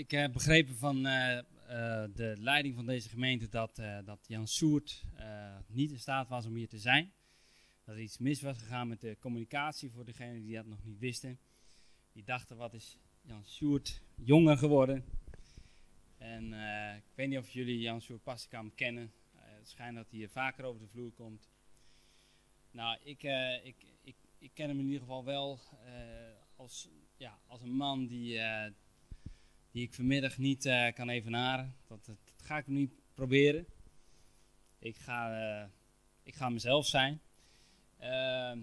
ik heb begrepen van eh, eh, de leiding van deze gemeente dat, eh, dat Jan Soert eh, niet in staat was om hier te zijn. Dat er iets mis was gegaan met de communicatie voor degenen die dat nog niet wisten. Die dachten, wat is Jan Soert jonger geworden? En eh, ik weet niet of jullie Jan Soert Pastenkamp kennen. Eh, het schijnt dat hij hier vaker over de vloer komt. Nou, ik, eh, ik, ik, ik ken hem in ieder geval wel eh, als, ja, als een man die, eh, die ik vanmiddag niet eh, kan evenaren. Dat, dat, ga ik niet proberen. Ik ga, eh, ik ga mezelf zijn. Ehm,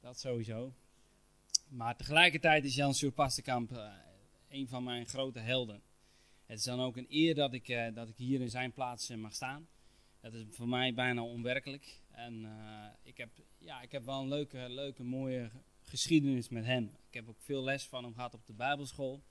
dat sowieso. Maar tegelijkertijd is Jan Sjoerd Pastenkamp eh, een van mijn grote helden. Het is dan ook een eer dat ik, dat ik hier in zijn plaats mag staan. Dat is voor mij bijna onwerkelijk. En ik, heb, ja, ik heb wel een leuke, leuke, mooie geschiedenis met hem. Ik heb ook veel les van hem gehad op de Bijbelschool.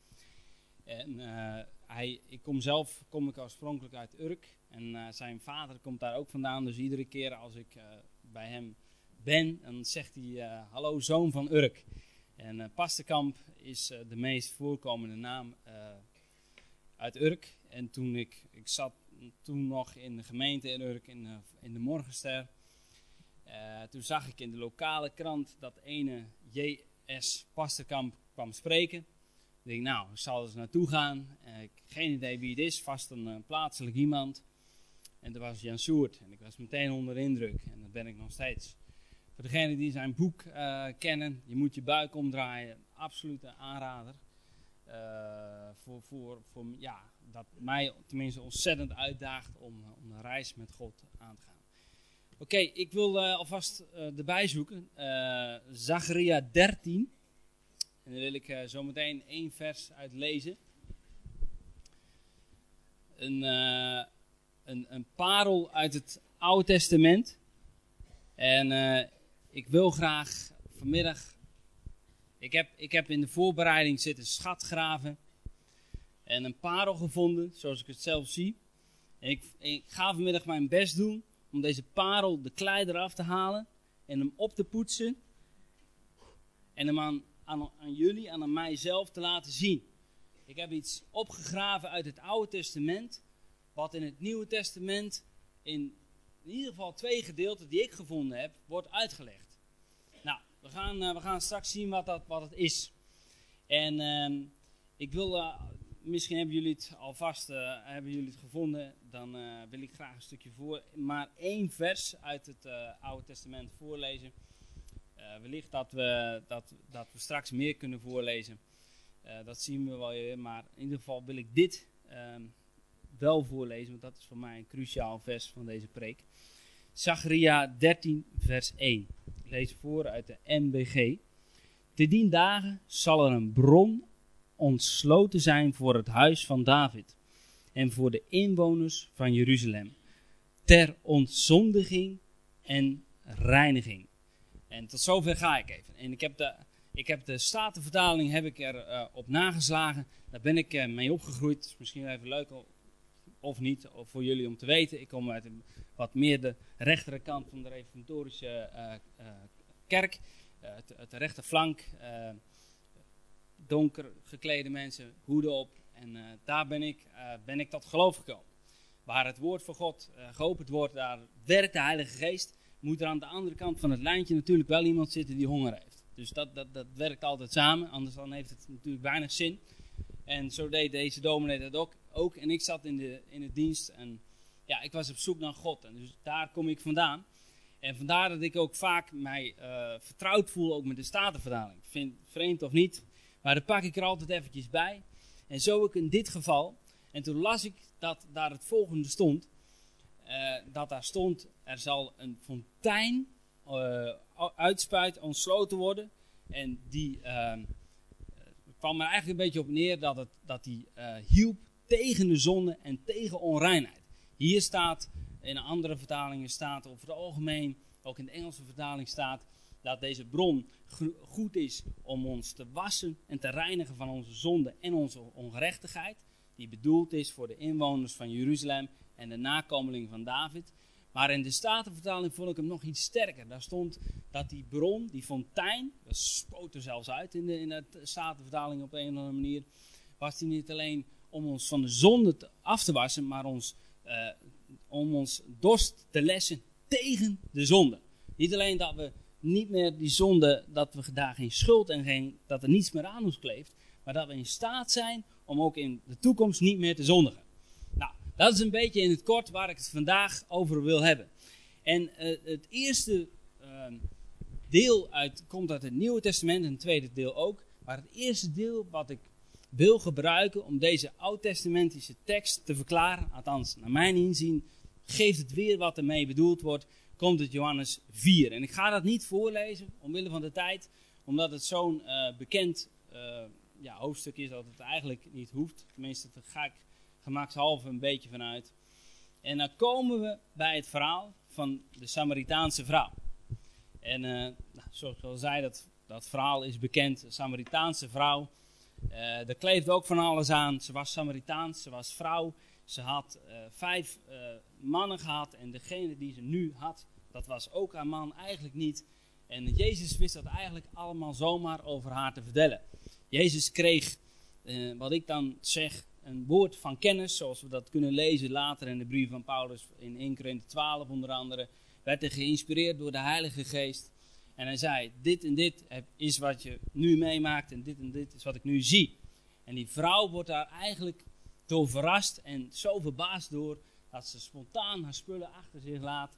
En eh, hij, ik kom zelf kom ik oorspronkelijk uit Urk. En eh, zijn vader komt daar ook vandaan. Dus iedere keer als ik eh, bij hem ben, dan zegt hij: Hallo, zoon van Urk. En Pastenkamp is de meest voorkomende naam uit Urk. En toen ik, ik zat toen nog in de gemeente in Urk, in, de- in de Morgenster. Toen zag ik in de lokale krant dat ene J.S. Pasterkamp kwam spreken. Ik denk, nou, ik zal eens naartoe gaan. Eh, ik geen idee wie het is, vast een eh, plaatselijk iemand. En dat was Jan Soert. En ik was meteen onder de indruk. En dat ben ik nog steeds. Voor degenen die zijn boek eh, kennen, je moet je buik omdraaien. Absolute aanrader. Voor, voor, voor, ja, dat mij tenminste ontzettend uitdaagt om, om een reis met God aan te gaan. Oké, ik wil alvast erbij zoeken. Zacharia 13. En daar wil ik eh, zo meteen één vers uit lezen. Een, eh, een, een parel uit het Oude Testament. En eh, ik wil graag vanmiddag. Ik heb, ik heb in de voorbereiding zitten schatgraven. En een parel gevonden, zoals ik het zelf zie. En ik, ik ga vanmiddag mijn best doen om deze parel de klei eraf te halen. En hem op te poetsen. En hem aan, aan, jullie en aan mijzelf te laten zien. Ik heb iets opgegraven uit het Oude Testament. Wat in het Nieuwe Testament in, in ieder geval twee gedeelten die ik gevonden heb, wordt uitgelegd. Nou, we gaan, eh, we gaan straks zien wat dat, wat het is. En ehm, ik wil, eh, misschien hebben jullie het alvast eh, hebben jullie het gevonden, dan wil ik graag een stukje voor, maar één vers uit het Oude Testament voorlezen. Eh, wellicht dat we, dat, dat we straks meer kunnen voorlezen. Eh, dat zien we wel weer, maar in ieder geval wil ik dit ehm, wel voorlezen, want dat is voor mij een cruciaal vers van deze preek. Zacharia 13, vers 1. Ik lees voor uit de NBG. Te dien dagen zal er een bron ontsloten zijn voor het huis van David en voor de inwoners van Jeruzalem, ter ontzondiging en reiniging. En tot zover ga ik even. En ik heb de, ik heb de Statenvertaling heb ik er eh, op nageslagen. Daar ben ik eh, mee opgegroeid. Is misschien even leuk of niet voor jullie om te weten. Ik kom uit wat meer de rechtere kant van de reformatorische eh, kerk. Het rechterflank. donker geklede mensen, hoeden op. En daar ben ik, ben ik tot geloof gekomen. Waar het woord van God geopend wordt, daar werkt de Heilige Geest. Moet er aan de andere kant van het lijntje natuurlijk wel iemand zitten die honger heeft. Dus dat, dat, dat werkt altijd samen, anders dan heeft het natuurlijk weinig zin. En zo deed deze dominee dat ook. ook. En ik zat in de, in de dienst en ja, ik was op zoek naar God. En dus daar kom ik vandaan. En vandaar dat ik ook vaak mij eh, vertrouwd voel ook met de Statenvertaling. Vind vreemd of niet, maar daar pak ik er altijd eventjes bij. En zo ook in dit geval. En toen las ik dat daar het volgende stond. Eh, dat daar stond, er zal een fontein eh, uitspuit, ontsloten worden. En die ehm, kwam er eigenlijk een beetje op neer dat, het, dat die eh, hielp tegen de zonde en tegen onreinheid. Hier staat, in andere vertalingen staat over het algemeen, ook in de Engelse vertaling staat, dat deze bron goed is om ons te wassen en te reinigen van onze zonde en onze ongerechtigheid. Die bedoeld is voor de inwoners van Jeruzalem en de nakomelingen van David. Maar in de Statenvertaling vond ik hem nog iets sterker. Daar stond dat die bron, die fontein, dat spoot er zelfs uit in de, in de Statenvertaling op een of andere manier, was die niet alleen om ons van de zonde af te wassen, maar ons, uh, om ons dorst te lessen tegen de zonde. Niet alleen dat we niet meer die zonde, dat we daar geen schuld en geen, dat er niets meer aan ons kleeft, maar dat we in staat zijn om ook in de toekomst niet meer te zondigen. Dat is een beetje in het kort waar ik het vandaag over wil hebben. En uh, het eerste uh, deel uit, komt uit het Nieuwe Testament en het tweede deel ook. Maar het eerste deel wat ik wil gebruiken om deze oud-testamentische tekst te verklaren, althans naar mijn inzien, geeft het weer wat ermee bedoeld wordt, komt het Johannes 4. En ik ga dat niet voorlezen, omwille van de tijd, omdat het zo'n uh, bekend uh, ja, hoofdstuk is dat het eigenlijk niet hoeft. Tenminste, daar ga ik gemakshalve een beetje vanuit. En dan komen we bij het verhaal van de Samaritaanse vrouw. En uh, nou, zoals ik al zei, dat, dat verhaal is bekend. De Samaritaanse vrouw. Uh, er kleeft ook van alles aan. Ze was Samaritaans, ze was vrouw. Ze had uh, vijf mannen gehad. En degene die ze nu had, dat was ook haar man eigenlijk niet. En Jezus wist dat eigenlijk allemaal zomaar over haar te vertellen. Jezus kreeg, wat ik dan zeg, een woord van kennis, zoals we dat kunnen lezen later in de brief van Paulus in 1 Korinthe 12 onder andere, werd hij geïnspireerd door de Heilige Geest. En hij zei, dit en dit is wat je nu meemaakt en dit en dit is wat ik nu zie. En die vrouw wordt daar eigenlijk door verrast en zo verbaasd door, dat ze spontaan haar spullen achter zich laat,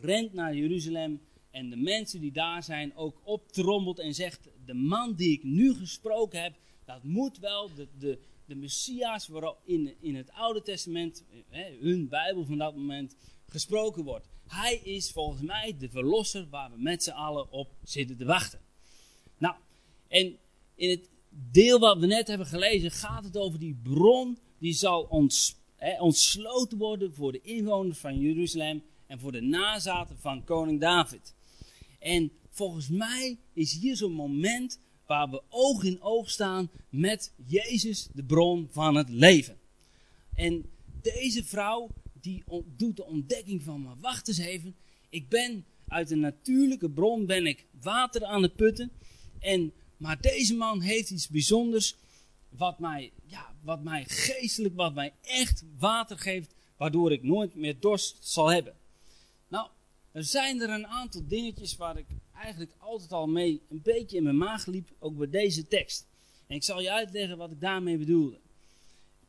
rent naar Jeruzalem en de mensen die daar zijn ook optrommelt en zegt, de man die ik nu gesproken heb, dat moet wel de, de, de Messias waarop in, in het Oude Testament, hè, hun Bijbel van dat moment, gesproken wordt. Hij is volgens mij de verlosser waar we met z'n allen op zitten te wachten. Nou, en in het deel wat we net hebben gelezen gaat het over die bron die zal ons, hè, ontsloten worden voor de inwoners van Jeruzalem en voor de nazaten van koning David. En volgens mij is hier zo'n moment waar we oog in oog staan met Jezus, de bron van het leven. En deze vrouw, die doet de ontdekking van, maar wacht eens even, ik ben uit een natuurlijke bron, ben ik water aan het putten. En, maar deze man heeft iets bijzonders, wat mij, ja, wat mij geestelijk, wat mij echt water geeft, waardoor ik nooit meer dorst zal hebben. Nou, er zijn er een aantal dingetjes waar ik eigenlijk altijd al mee een beetje in mijn maag liep, ook bij deze tekst. En ik zal je uitleggen wat ik daarmee bedoelde.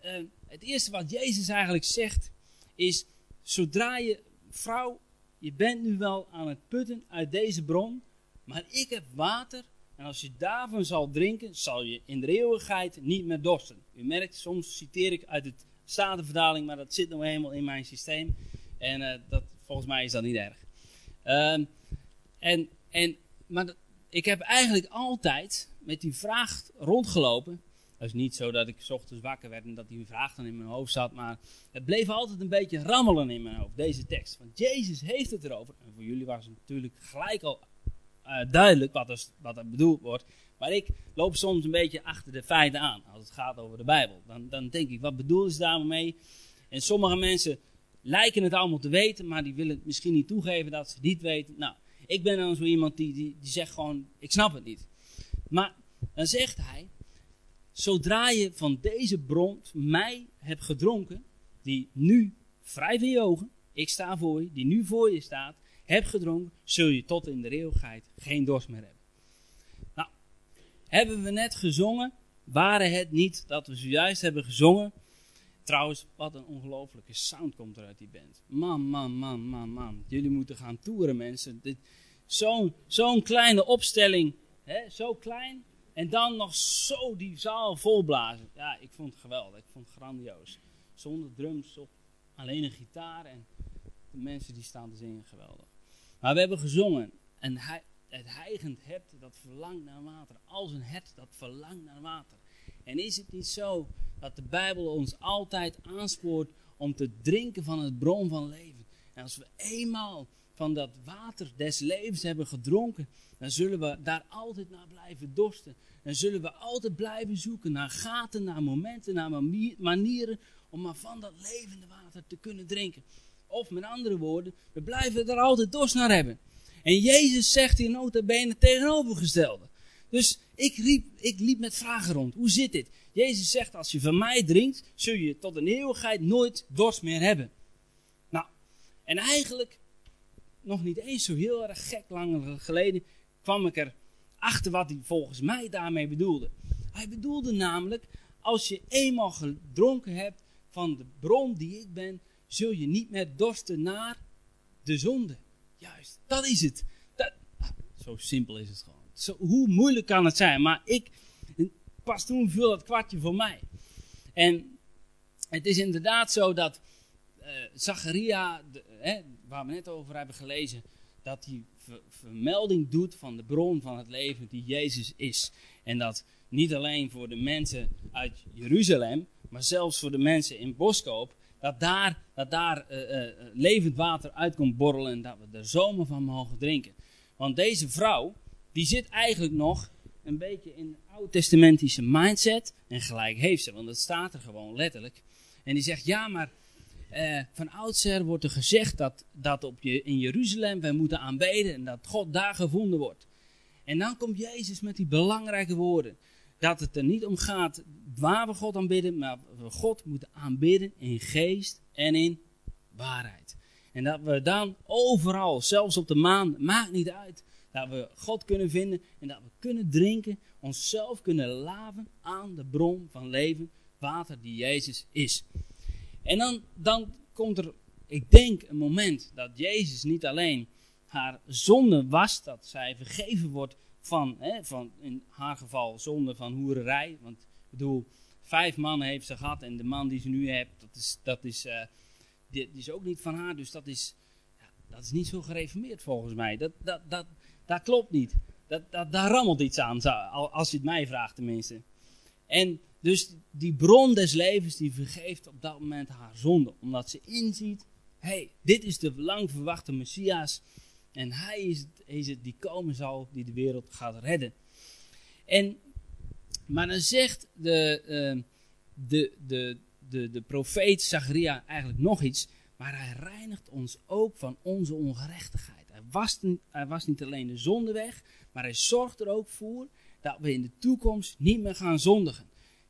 Uh, het eerste wat Jezus eigenlijk zegt is, zodra je, vrouw, je bent nu wel aan het putten uit deze bron, maar ik heb water en als je daarvan zal drinken, zal je in de eeuwigheid niet meer dorsten. U merkt, soms citeer ik uit het Statenverdaling, maar dat zit nog helemaal in mijn systeem. En uh, dat, volgens mij is dat niet erg. Uh, en en, maar ik heb eigenlijk altijd met die vraag rondgelopen. Het is niet zo dat ik s ochtends wakker werd en dat die vraag dan in mijn hoofd zat. Maar het bleef altijd een beetje rammelen in mijn hoofd, deze tekst. Want Jezus heeft het erover. En voor jullie was het natuurlijk gelijk al uh, duidelijk wat er, wat er bedoeld wordt. Maar ik loop soms een beetje achter de feiten aan. Als het gaat over de Bijbel. Dan, dan denk ik, wat bedoelen ze daarmee? En sommige mensen lijken het allemaal te weten. Maar die willen misschien niet toegeven dat ze het niet weten. Nou, ik ben dan zo iemand die, die, die zegt gewoon, ik snap het niet. Maar dan zegt hij, zodra je van deze bron mij hebt gedronken, die nu vrij van je ogen, ik sta voor je, die nu voor je staat, hebt gedronken, zul je tot in de eeuwigheid geen dorst meer hebben. Nou, hebben we net gezongen, waren het niet dat we zojuist hebben gezongen, Trouwens, wat een ongelofelijke sound komt er uit die band. Man, man, man, man, man. Jullie moeten gaan toeren, mensen. Zo'n zo'n kleine opstelling, hè, zo klein. En dan nog zo die zaal volblazen. Ja, ik vond het geweldig. Ik vond het grandioos. Zonder drums op alleen een gitaar. En de mensen die staan te zingen, geweldig. Maar we hebben gezongen. En het heigend hert dat verlangt naar water. Als een hert dat verlangt naar water. En is het niet zo dat de Bijbel ons altijd aanspoort om te drinken van het bron van leven? En als we eenmaal van dat water des levens hebben gedronken, dan zullen we daar altijd naar blijven dorsten. Dan zullen we altijd blijven zoeken naar gaten, naar momenten, naar manieren om maar van dat levende water te kunnen drinken. Of met andere woorden, we blijven er altijd dorst naar hebben. En Jezus zegt hier nota bene tegenovergestelde. Dus ik, riep, ik liep met vragen rond. Hoe zit dit? Jezus zegt, als je van mij drinkt, zul je tot een eeuwigheid nooit dorst meer hebben. Nou, en eigenlijk, nog niet eens zo heel erg gek lang geleden, kwam ik er achter wat hij volgens mij daarmee bedoelde. Hij bedoelde namelijk, als je eenmaal gedronken hebt van de bron die ik ben, zul je niet meer dorsten naar de zonde. Juist, dat is het. Dat, zo simpel is het gewoon. Zo, hoe moeilijk kan het zijn? Maar ik, pas toen viel dat kwartje voor mij. En het is inderdaad zo dat uh, Zacharia, hè, waar we net over hebben gelezen, dat hij vermelding doet van de bron van het leven die Jezus is. En dat niet alleen voor de mensen uit Jeruzalem, maar zelfs voor de mensen in Boskoop, dat daar, dat daar uh, uh, levend water uit komt borrelen en dat we er zomer van mogen drinken. Want deze vrouw, die zit eigenlijk nog een beetje in oud-testamentische mindset. En gelijk heeft ze, want dat staat er gewoon letterlijk. En die zegt, ja maar uh, van oudsher wordt er gezegd dat, dat op je, in Jeruzalem wij moeten aanbeden en dat God daar gevonden wordt. En dan komt Jezus met die belangrijke woorden. Dat het er niet om gaat waar we God aanbidden, maar we God moeten aanbidden in geest en in waarheid. En dat we dan overal, zelfs op de maan, maakt niet uit, dat we God kunnen vinden en dat we kunnen drinken, onszelf kunnen laven aan de bron van leven, water die Jezus is. En dan, dan komt er, ik denk, een moment dat Jezus niet alleen haar zonde was, dat zij vergeven wordt van, hè, van in haar geval zonde van hoererij. Want ik bedoel, vijf mannen heeft ze gehad en de man die ze nu heeft, dat is, dat is, uh, die, is ook niet van haar. Dus dat is, ja, dat is niet zo gereformeerd volgens mij. Dat, dat, dat, dat klopt niet. Dat, dat, daar rammelt iets aan, als je het mij vraagt tenminste. En dus die bron des levens die vergeeft op dat moment haar zonde. Omdat ze inziet, hey, dit is de lang verwachte Messias. En hij is het, is het die komen zal, die de wereld gaat redden. En, maar dan zegt de, uh, de, de, de, de profeet Zacharia eigenlijk nog iets. Maar hij reinigt ons ook van onze ongerechtigheid. Hij was, niet alleen de zonde weg, maar hij zorgt er ook voor dat we in de toekomst niet meer gaan zondigen.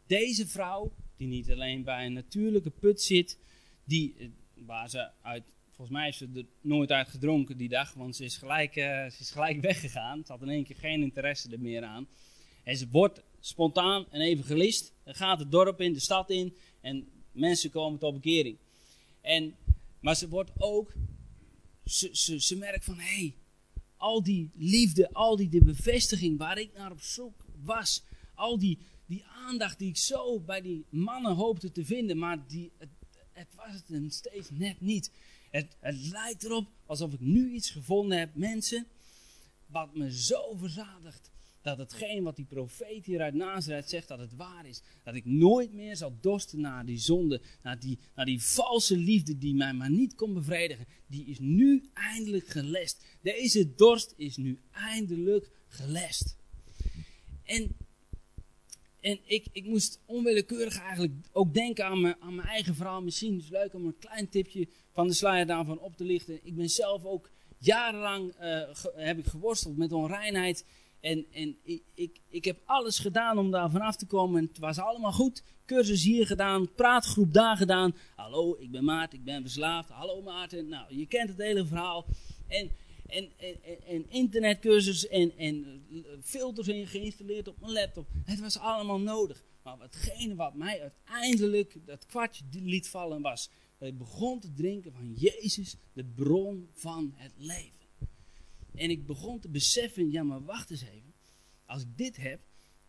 Deze vrouw, die niet alleen bij een natuurlijke put zit, die, eh, waar ze uit, volgens mij heeft ze er nooit uit gedronken die dag, want ze is gelijk, uh, ze is gelijk weggegaan. Ze had in één keer geen interesse er meer aan. En ze wordt spontaan een evangelist, gaat het dorp in, de stad in, en mensen komen tot bekering. En, maar ze wordt ook, ze, ze, ze merkt van, hé, hey, al die liefde, al die de bevestiging waar ik naar op zoek was, al die die aandacht die ik zo bij die mannen hoopte te vinden, maar die, het, het was het steeds net niet. Het, het lijkt erop alsof ik nu iets gevonden heb, mensen, wat me zo verzadigt. Dat hetgeen wat die profeet hier uit Nazareth zegt, dat het waar is. Dat ik nooit meer zal dorsten naar die zonde, naar die, naar die valse liefde die mij maar niet kon bevredigen. Die is nu eindelijk gelest. Deze dorst is nu eindelijk gelest. En en ik, ik moest onwillekeurig eigenlijk ook denken aan mijn, aan mijn eigen verhaal. Misschien is het leuk om een klein tipje van de sluier daarvan op te lichten. Ik ben zelf ook jarenlang uh, heb ik geworsteld met onreinheid. En, en ik, ik, heb alles gedaan om daar vanaf te komen. En het was allemaal goed. Cursus hier gedaan, praatgroep daar gedaan. Hallo, ik ben Maarten, ik ben verslaafd. Hallo Maarten. Nou, je kent het hele verhaal. En en, en, en internetcursus en, en filters in geïnstalleerd op mijn laptop. Het was allemaal nodig. Maar hetgene wat mij uiteindelijk dat kwartje liet vallen was, dat ik begon te drinken van Jezus, de bron van het leven. En ik begon te beseffen, ja maar wacht eens even. Als ik dit heb,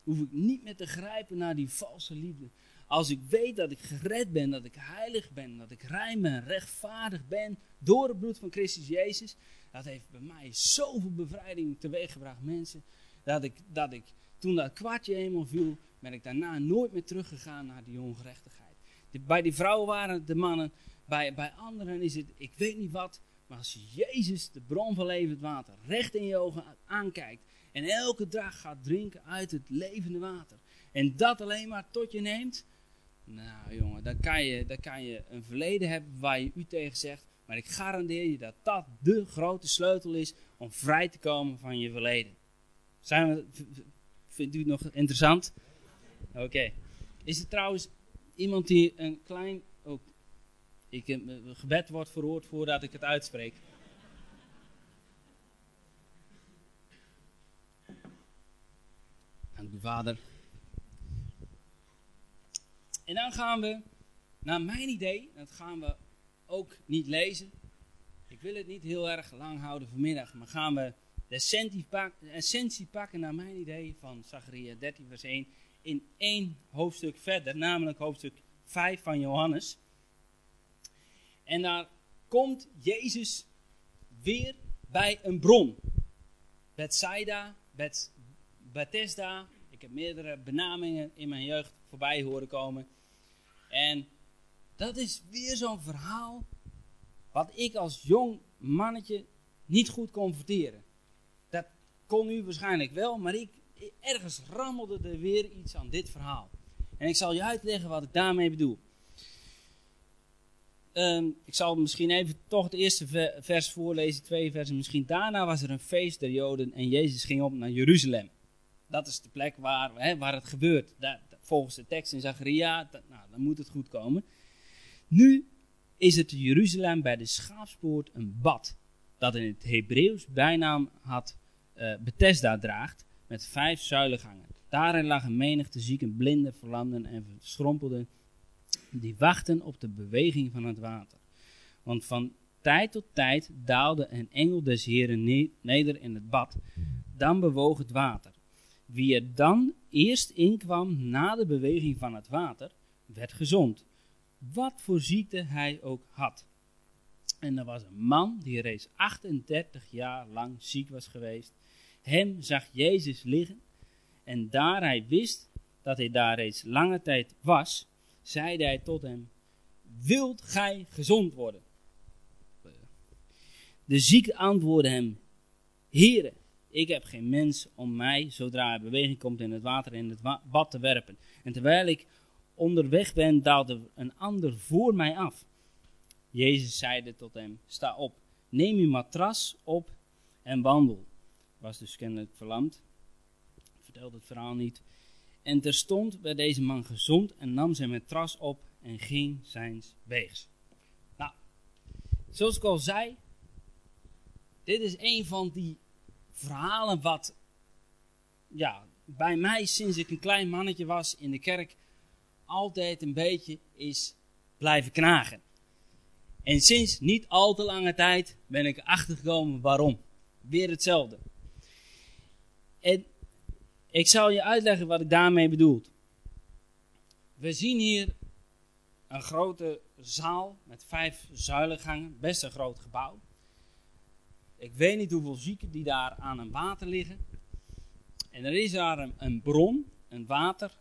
hoef ik niet meer te grijpen naar die valse liefde. Als ik weet dat ik gered ben, dat ik heilig ben, dat ik rein ben, rechtvaardig ben door het bloed van Christus Jezus, dat heeft bij mij zoveel bevrijding teweeggebracht, mensen. Dat ik, dat ik toen dat kwartje eenmaal viel, ben ik daarna nooit meer teruggegaan naar die ongerechtigheid. bij die vrouwen waren het de mannen, bij, bij anderen is het, ik weet niet wat. Maar als je Jezus, de bron van levend water, recht in je ogen aankijkt. En elke dag gaat drinken uit het levende water. En dat alleen maar tot je neemt. Nou jongen, dan kan je, kan je een verleden hebben waar je u tegen zegt. Maar ik garandeer je dat dat de grote sleutel is om vrij te komen van je verleden. Zijn we, vindt u het nog interessant? Oké. Is er trouwens iemand die een klein... Ik, een gebed wordt verhoord voordat ik het uitspreek. Dank u, Vader. En dan gaan we, naar mijn idee, dat gaan we ook niet lezen. Ik wil het niet heel erg lang houden vanmiddag, maar gaan we de essentie pakken naar mijn idee van Zachariah 13 vers 1 in één hoofdstuk verder, namelijk hoofdstuk 5 van Johannes. En daar komt Jezus weer bij een bron. Bethsaida, Bet, Bethesda. Ik heb meerdere benamingen in mijn jeugd voorbij horen komen. En dat is weer zo'n verhaal wat ik als jong mannetje niet goed kon verteren. Dat kon u waarschijnlijk wel, maar ik, ergens rammelde er weer iets aan dit verhaal. En ik zal je uitleggen wat ik daarmee bedoel. Ehm, ik zal misschien even toch het eerste vers voorlezen, twee versen. Misschien daarna was er een feest der Joden en Jezus ging op naar Jeruzalem. Dat is de plek waar, hè, waar het gebeurt. Daar, volgens de tekst in Zacharia, nou, dan moet het goed komen. Nu is het Jeruzalem bij de schaapspoort een bad, dat in het Hebreeuws bijnaam had uh, Bethesda draagt, met vijf zuilengangen. Daarin lagen menigte zieken, blinden, verlamden en verschrompelden, die wachten op de beweging van het water. Want van tijd tot tijd daalde een engel des Heren neder in het bad, dan bewoog het water. Wie er dan eerst inkwam na de beweging van het water, werd gezond. Wat voor ziekte hij ook had. En er was een man die reeds 38 jaar lang ziek was geweest. Hem zag Jezus liggen. En daar hij wist dat hij daar reeds lange tijd was, zeide hij tot hem: Wilt gij gezond worden? De zieke antwoordde hem: Heere, ik heb geen mens om mij, zodra er beweging komt in het water, in het bad te werpen. En terwijl ik onderweg ben, daalde een ander voor mij af. Jezus zeide tot hem, sta op, neem uw matras op en wandel. Was dus kennelijk verlamd. Vertelde het verhaal niet. En terstond werd deze man gezond en nam zijn matras op en ging zijns weegs. Nou, zoals ik al zei, dit is een van die verhalen wat ja, bij mij sinds ik een klein mannetje was in de kerk altijd een beetje is blijven knagen. En sinds niet al te lange tijd ben ik erachter gekomen waarom. Weer hetzelfde. En ik zal je uitleggen wat ik daarmee bedoel. We zien hier een grote zaal met vijf zuilengangen, best een groot gebouw. Ik weet niet hoeveel zieken die daar aan een water liggen. En er is daar een, bron, een water,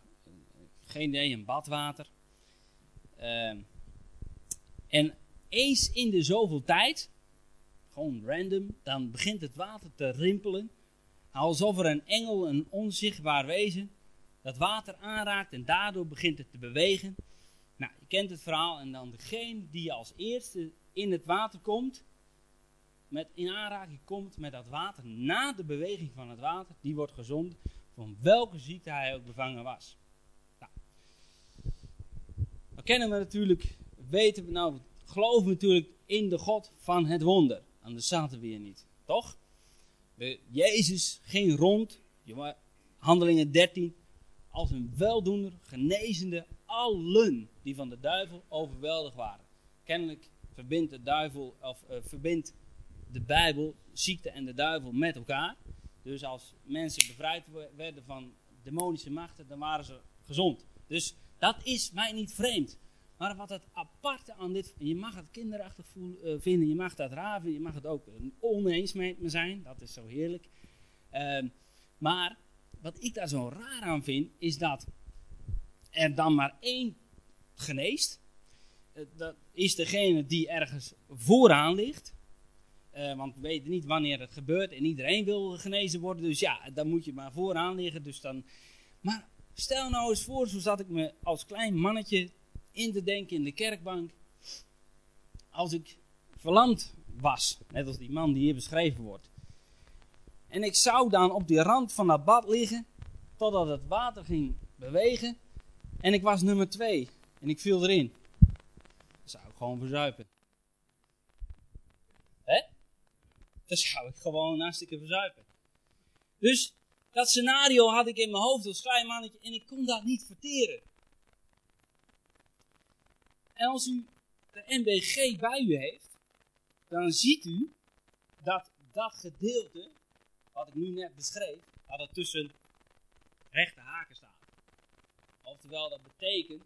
geen idee, een badwater. Uh, en eens in de zoveel tijd, gewoon random, dan begint het water te rimpelen. Alsof er een engel, een onzichtbaar wezen, dat water aanraakt en daardoor begint het te bewegen. Nou, je kent het verhaal en dan degene die als eerste in het water komt, met in aanraking komt met dat water na de beweging van het water, die wordt gezond van welke ziekte hij ook bevangen was. Nou, dan kennen we natuurlijk, weten we nou, geloven natuurlijk in de God van het wonder. Anders zaten we hier niet, toch? Jezus ging rond, handelingen 13, als een weldoener, genezende allen die van de duivel overweldigd waren. Kennelijk verbindt de duivel, of uh, verbindt de Bijbel, ziekte en de duivel met elkaar. Dus als mensen bevrijd werden van demonische machten, dan waren ze gezond. Dus dat is mij niet vreemd. Maar wat het aparte aan dit, je mag het kinderachtig voel, uh, vinden, je mag dat raven, je mag het ook oneens met me zijn, dat is zo heerlijk. Uh, maar wat ik daar zo raar aan vind, is dat er dan maar één geneest. Uh, dat is degene die ergens vooraan ligt. Want we weten niet wanneer het gebeurt en iedereen wil genezen worden. Dus ja, dan moet je maar vooraan liggen. Dus dan... Maar stel nou eens voor, zo zat ik me als klein mannetje in te denken in de kerkbank. Als ik verlamd was, net als die man die hier beschreven wordt. En ik zou dan op die rand van dat bad liggen. totdat het water ging bewegen. En ik was nummer 2 en ik viel erin. Dan zou ik gewoon verzuipen. Hè? Dan zou ik gewoon hartstikke verzuipen. Dus dat scenario had ik in mijn hoofd als klein mannetje en ik kon dat niet verteren. Als u de NBG bij u heeft, dan ziet u dat dat gedeelte, wat ik nu net beschreef, dat het tussen rechte haken staat. Oftewel, dat betekent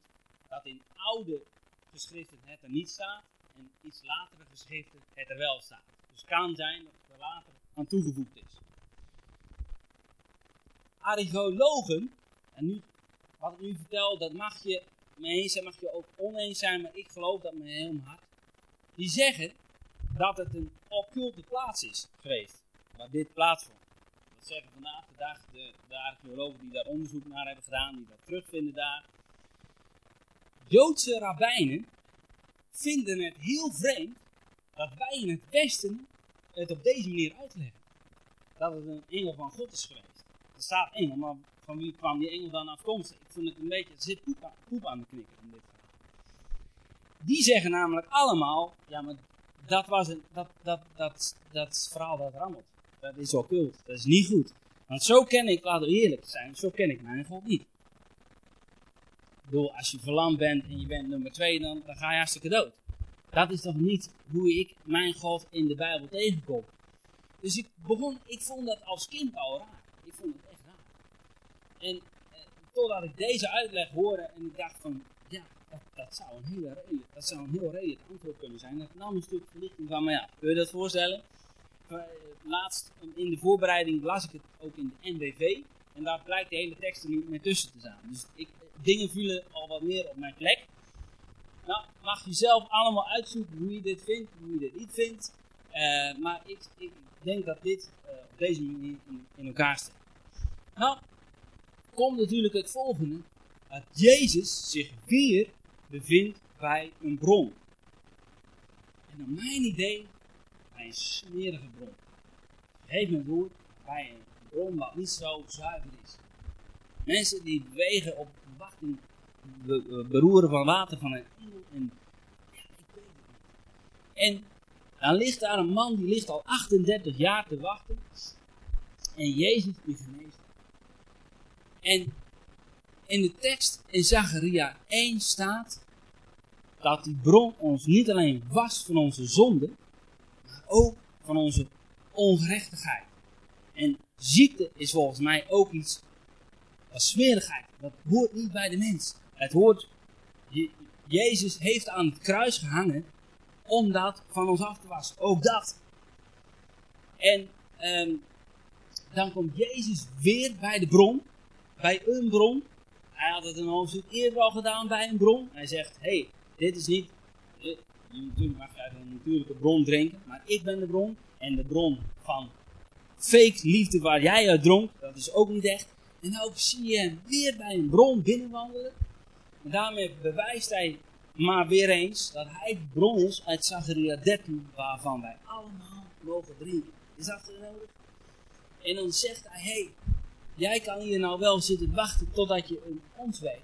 dat in oude geschriften het er niet staat en iets latere geschriften het er wel staat. Dus kan zijn dat het er later aan toegevoegd is. Archeologen, en nu, wat ik nu vertel, dat mag je mee eens zijn, mag je ook oneens zijn, maar ik geloof dat met heel mijn hart. Die zeggen dat het een occulte plaats is geweest, waar dit plaatsvond. Dat zeggen vandaag de dag de, de archeologen die daar onderzoek naar hebben gedaan, die dat terugvinden daar. Joodse rabbijnen vinden het heel vreemd dat wij in het Westen het op deze manier uitleggen. Dat het een engel van God is geweest. Er staat engel, maar van wie kwam die engel dan afkomstig? Ik vind het een beetje, er zit poep aan, poep aan de knikker in dit verhaal. Die zeggen namelijk allemaal, ja maar dat was een, dat, dat, dat, dat verhaal dat rammelt. Dat is occult, dat is niet goed. Want zo ken ik, laten we eerlijk zijn, zo ken ik mijn God niet. Ik bedoel, als je verlamd bent en je bent nummer twee, dan, dan ga je hartstikke dood. Dat is toch niet hoe ik mijn God in de Bijbel tegenkom. Dus ik begon, ik vond dat als kind al raar. Ik vond het. En eh, totdat ik deze uitleg hoorde en ik dacht van, ja, dat, zou een hele dat zou een heel redelijk antwoord kunnen zijn. Dat nam een stuk verlichting van me. Ja, kun je dat voorstellen? Eh, Laatst in de voorbereiding las ik het ook in de NBV. En daar blijkt de hele tekst er niet meer tussen te staan. Dus ik, dingen vielen al wat meer op mijn plek. Nou, mag je zelf allemaal uitzoeken hoe je dit vindt, hoe je dit niet vindt. Maar ik, ik, denk dat dit op deze manier in, elkaar steekt. Nou, komt natuurlijk het volgende. Dat Jezus zich weer bevindt bij een bron. En naar mijn idee, bij een smerige bron. Geef me woord, bij een bron wat niet zo zuiver is. Mensen die bewegen op wachting, beroeren van water van een engel. En, ik weet het niet. En dan ligt daar een man die ligt al 38 jaar te wachten. En Jezus die geneest. En in de tekst in Zacharia 1 staat dat die bron ons niet alleen was van onze zonde, maar ook van onze ongerechtigheid. En ziekte is volgens mij ook iets als smerigheid. Dat hoort niet bij de mens. Het hoort, Jezus heeft aan het kruis gehangen om dat van ons af te wassen. Ook dat. En um, dan komt Jezus weer bij de bron, bij een bron. Hij had het een hoofdstuk eerder al gedaan bij een bron. Hij zegt, hey, dit is niet, dit, natuurlijk mag je uit een natuurlijke bron drinken, maar ik ben de bron. En de bron van fake liefde waar jij uit dronk, dat is ook niet echt. En ook zie je hem weer bij een bron binnenwandelen. En daarmee bewijst hij maar weer eens dat hij de bron is uit Zacharia 13, waarvan wij allemaal mogen drinken. Is dat nodig? En dan zegt hij, hé, hey, jij kan hier nou wel zitten wachten totdat je een ons weet.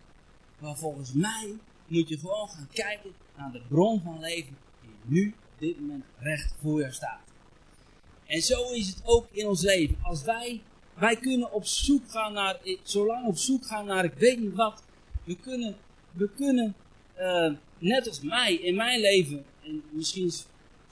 Maar volgens mij moet je gewoon gaan kijken naar de bron van leven die nu op dit moment recht voor je staat. En zo is het ook in ons leven. Als wij, wij kunnen op zoek gaan naar, zolang op zoek gaan naar ik weet niet wat, we kunnen, we kunnen uh, net als mij in mijn leven, en misschien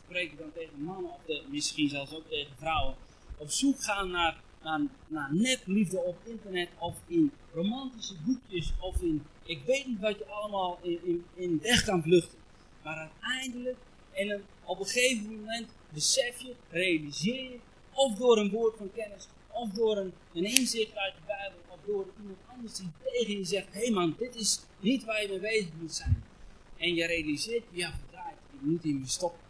spreek ik dan tegen mannen of misschien zelfs ook tegen vrouwen, op zoek gaan naar, naar, naar nepliefde op internet of in romantische boekjes of in, ik weet niet wat je allemaal in, in, in weg kan vluchten. Maar uiteindelijk, en op een gegeven moment besef je, realiseer je, of door een woord van kennis, of door een, een inzicht uit de Bijbel, of door iemand anders die tegen je zegt, hé hey man, dit is niet waar je mee bezig moet zijn. En je realiseert, ja verdraaid, ik moet hiermee stoppen.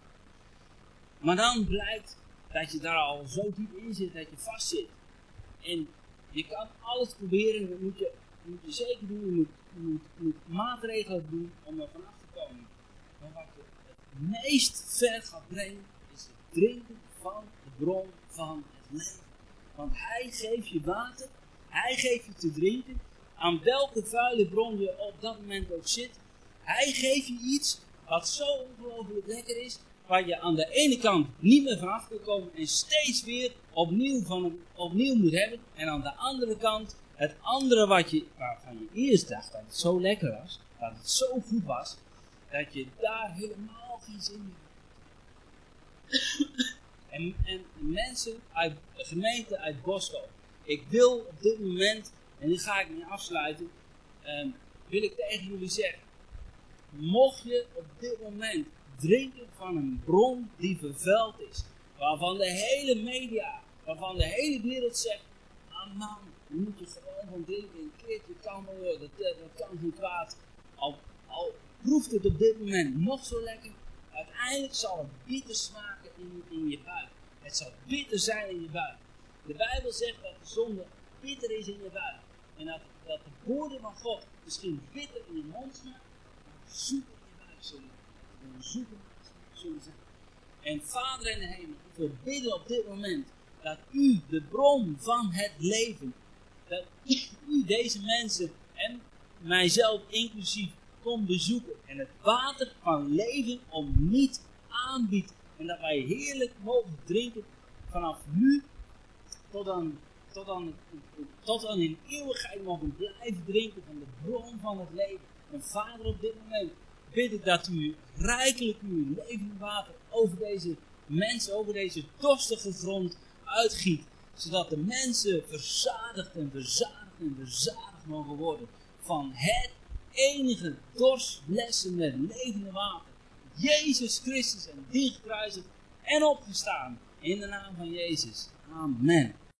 Maar dan blijkt dat je daar al zo diep in zit, dat je vast zit. En je kan alles proberen, dat moet je, zeker doen, je moet, moet maatregelen doen om er vanaf te komen. Maar wat je het meest ver gaat brengen, is het drinken van de bron van het leven. Want hij geeft je water Hij geeft je te drinken. Aan welke vuile bron je op dat moment ook zit. Hij geeft je iets wat zo ongelooflijk lekker is. Waar je aan de ene kant niet meer vanaf kan komen. En steeds weer opnieuw, van, opnieuw moet hebben. En aan de andere kant het andere wat je, waarvan je eerst dacht dat het zo lekker was. Dat het zo goed was. Dat je daar helemaal geen zin in hebt. En, en mensen uit de gemeente uit Bosco. Ik wil op dit moment, en die ga ik mee afsluiten, um, wil ik tegen jullie zeggen. Mocht je op dit moment drinken van een bron die vervuild is, waarvan de hele media, waarvan de hele wereld zegt, ah man, dan moet je gewoon van drinken, een keertje kan worden, dat, dat kan geen kwaad. Al, proeft het op dit moment nog zo lekker, uiteindelijk zal het bitter smaken in, in je buik. Het zal bitter zijn in je buik. De Bijbel zegt dat de zonde bitter is in je buik. En dat, dat de woorden van God misschien bitter in je mond smaken, maar zoet in je buik zullen zullen zijn. En Vader in de hemel, we bidden op dit moment dat u, de bron van het leven, dat u deze mensen en mijzelf inclusief komt bezoeken en het water van leven om niet aanbiedt en dat wij heerlijk mogen drinken vanaf nu tot aan, tot aan, tot aan in eeuwigheid mogen blijven drinken van de bron van het leven. En Vader, op dit moment bid ik dat u rijkelijk uw levend water over deze mensen, over deze dorstige grond uitgiet. Zodat de mensen verzadigd en verzadigd en verzadigd mogen worden van het enige dorslessende levende water. Jezus Christus en die gekruisigd en opgestaan. In de naam van Jezus. Amen.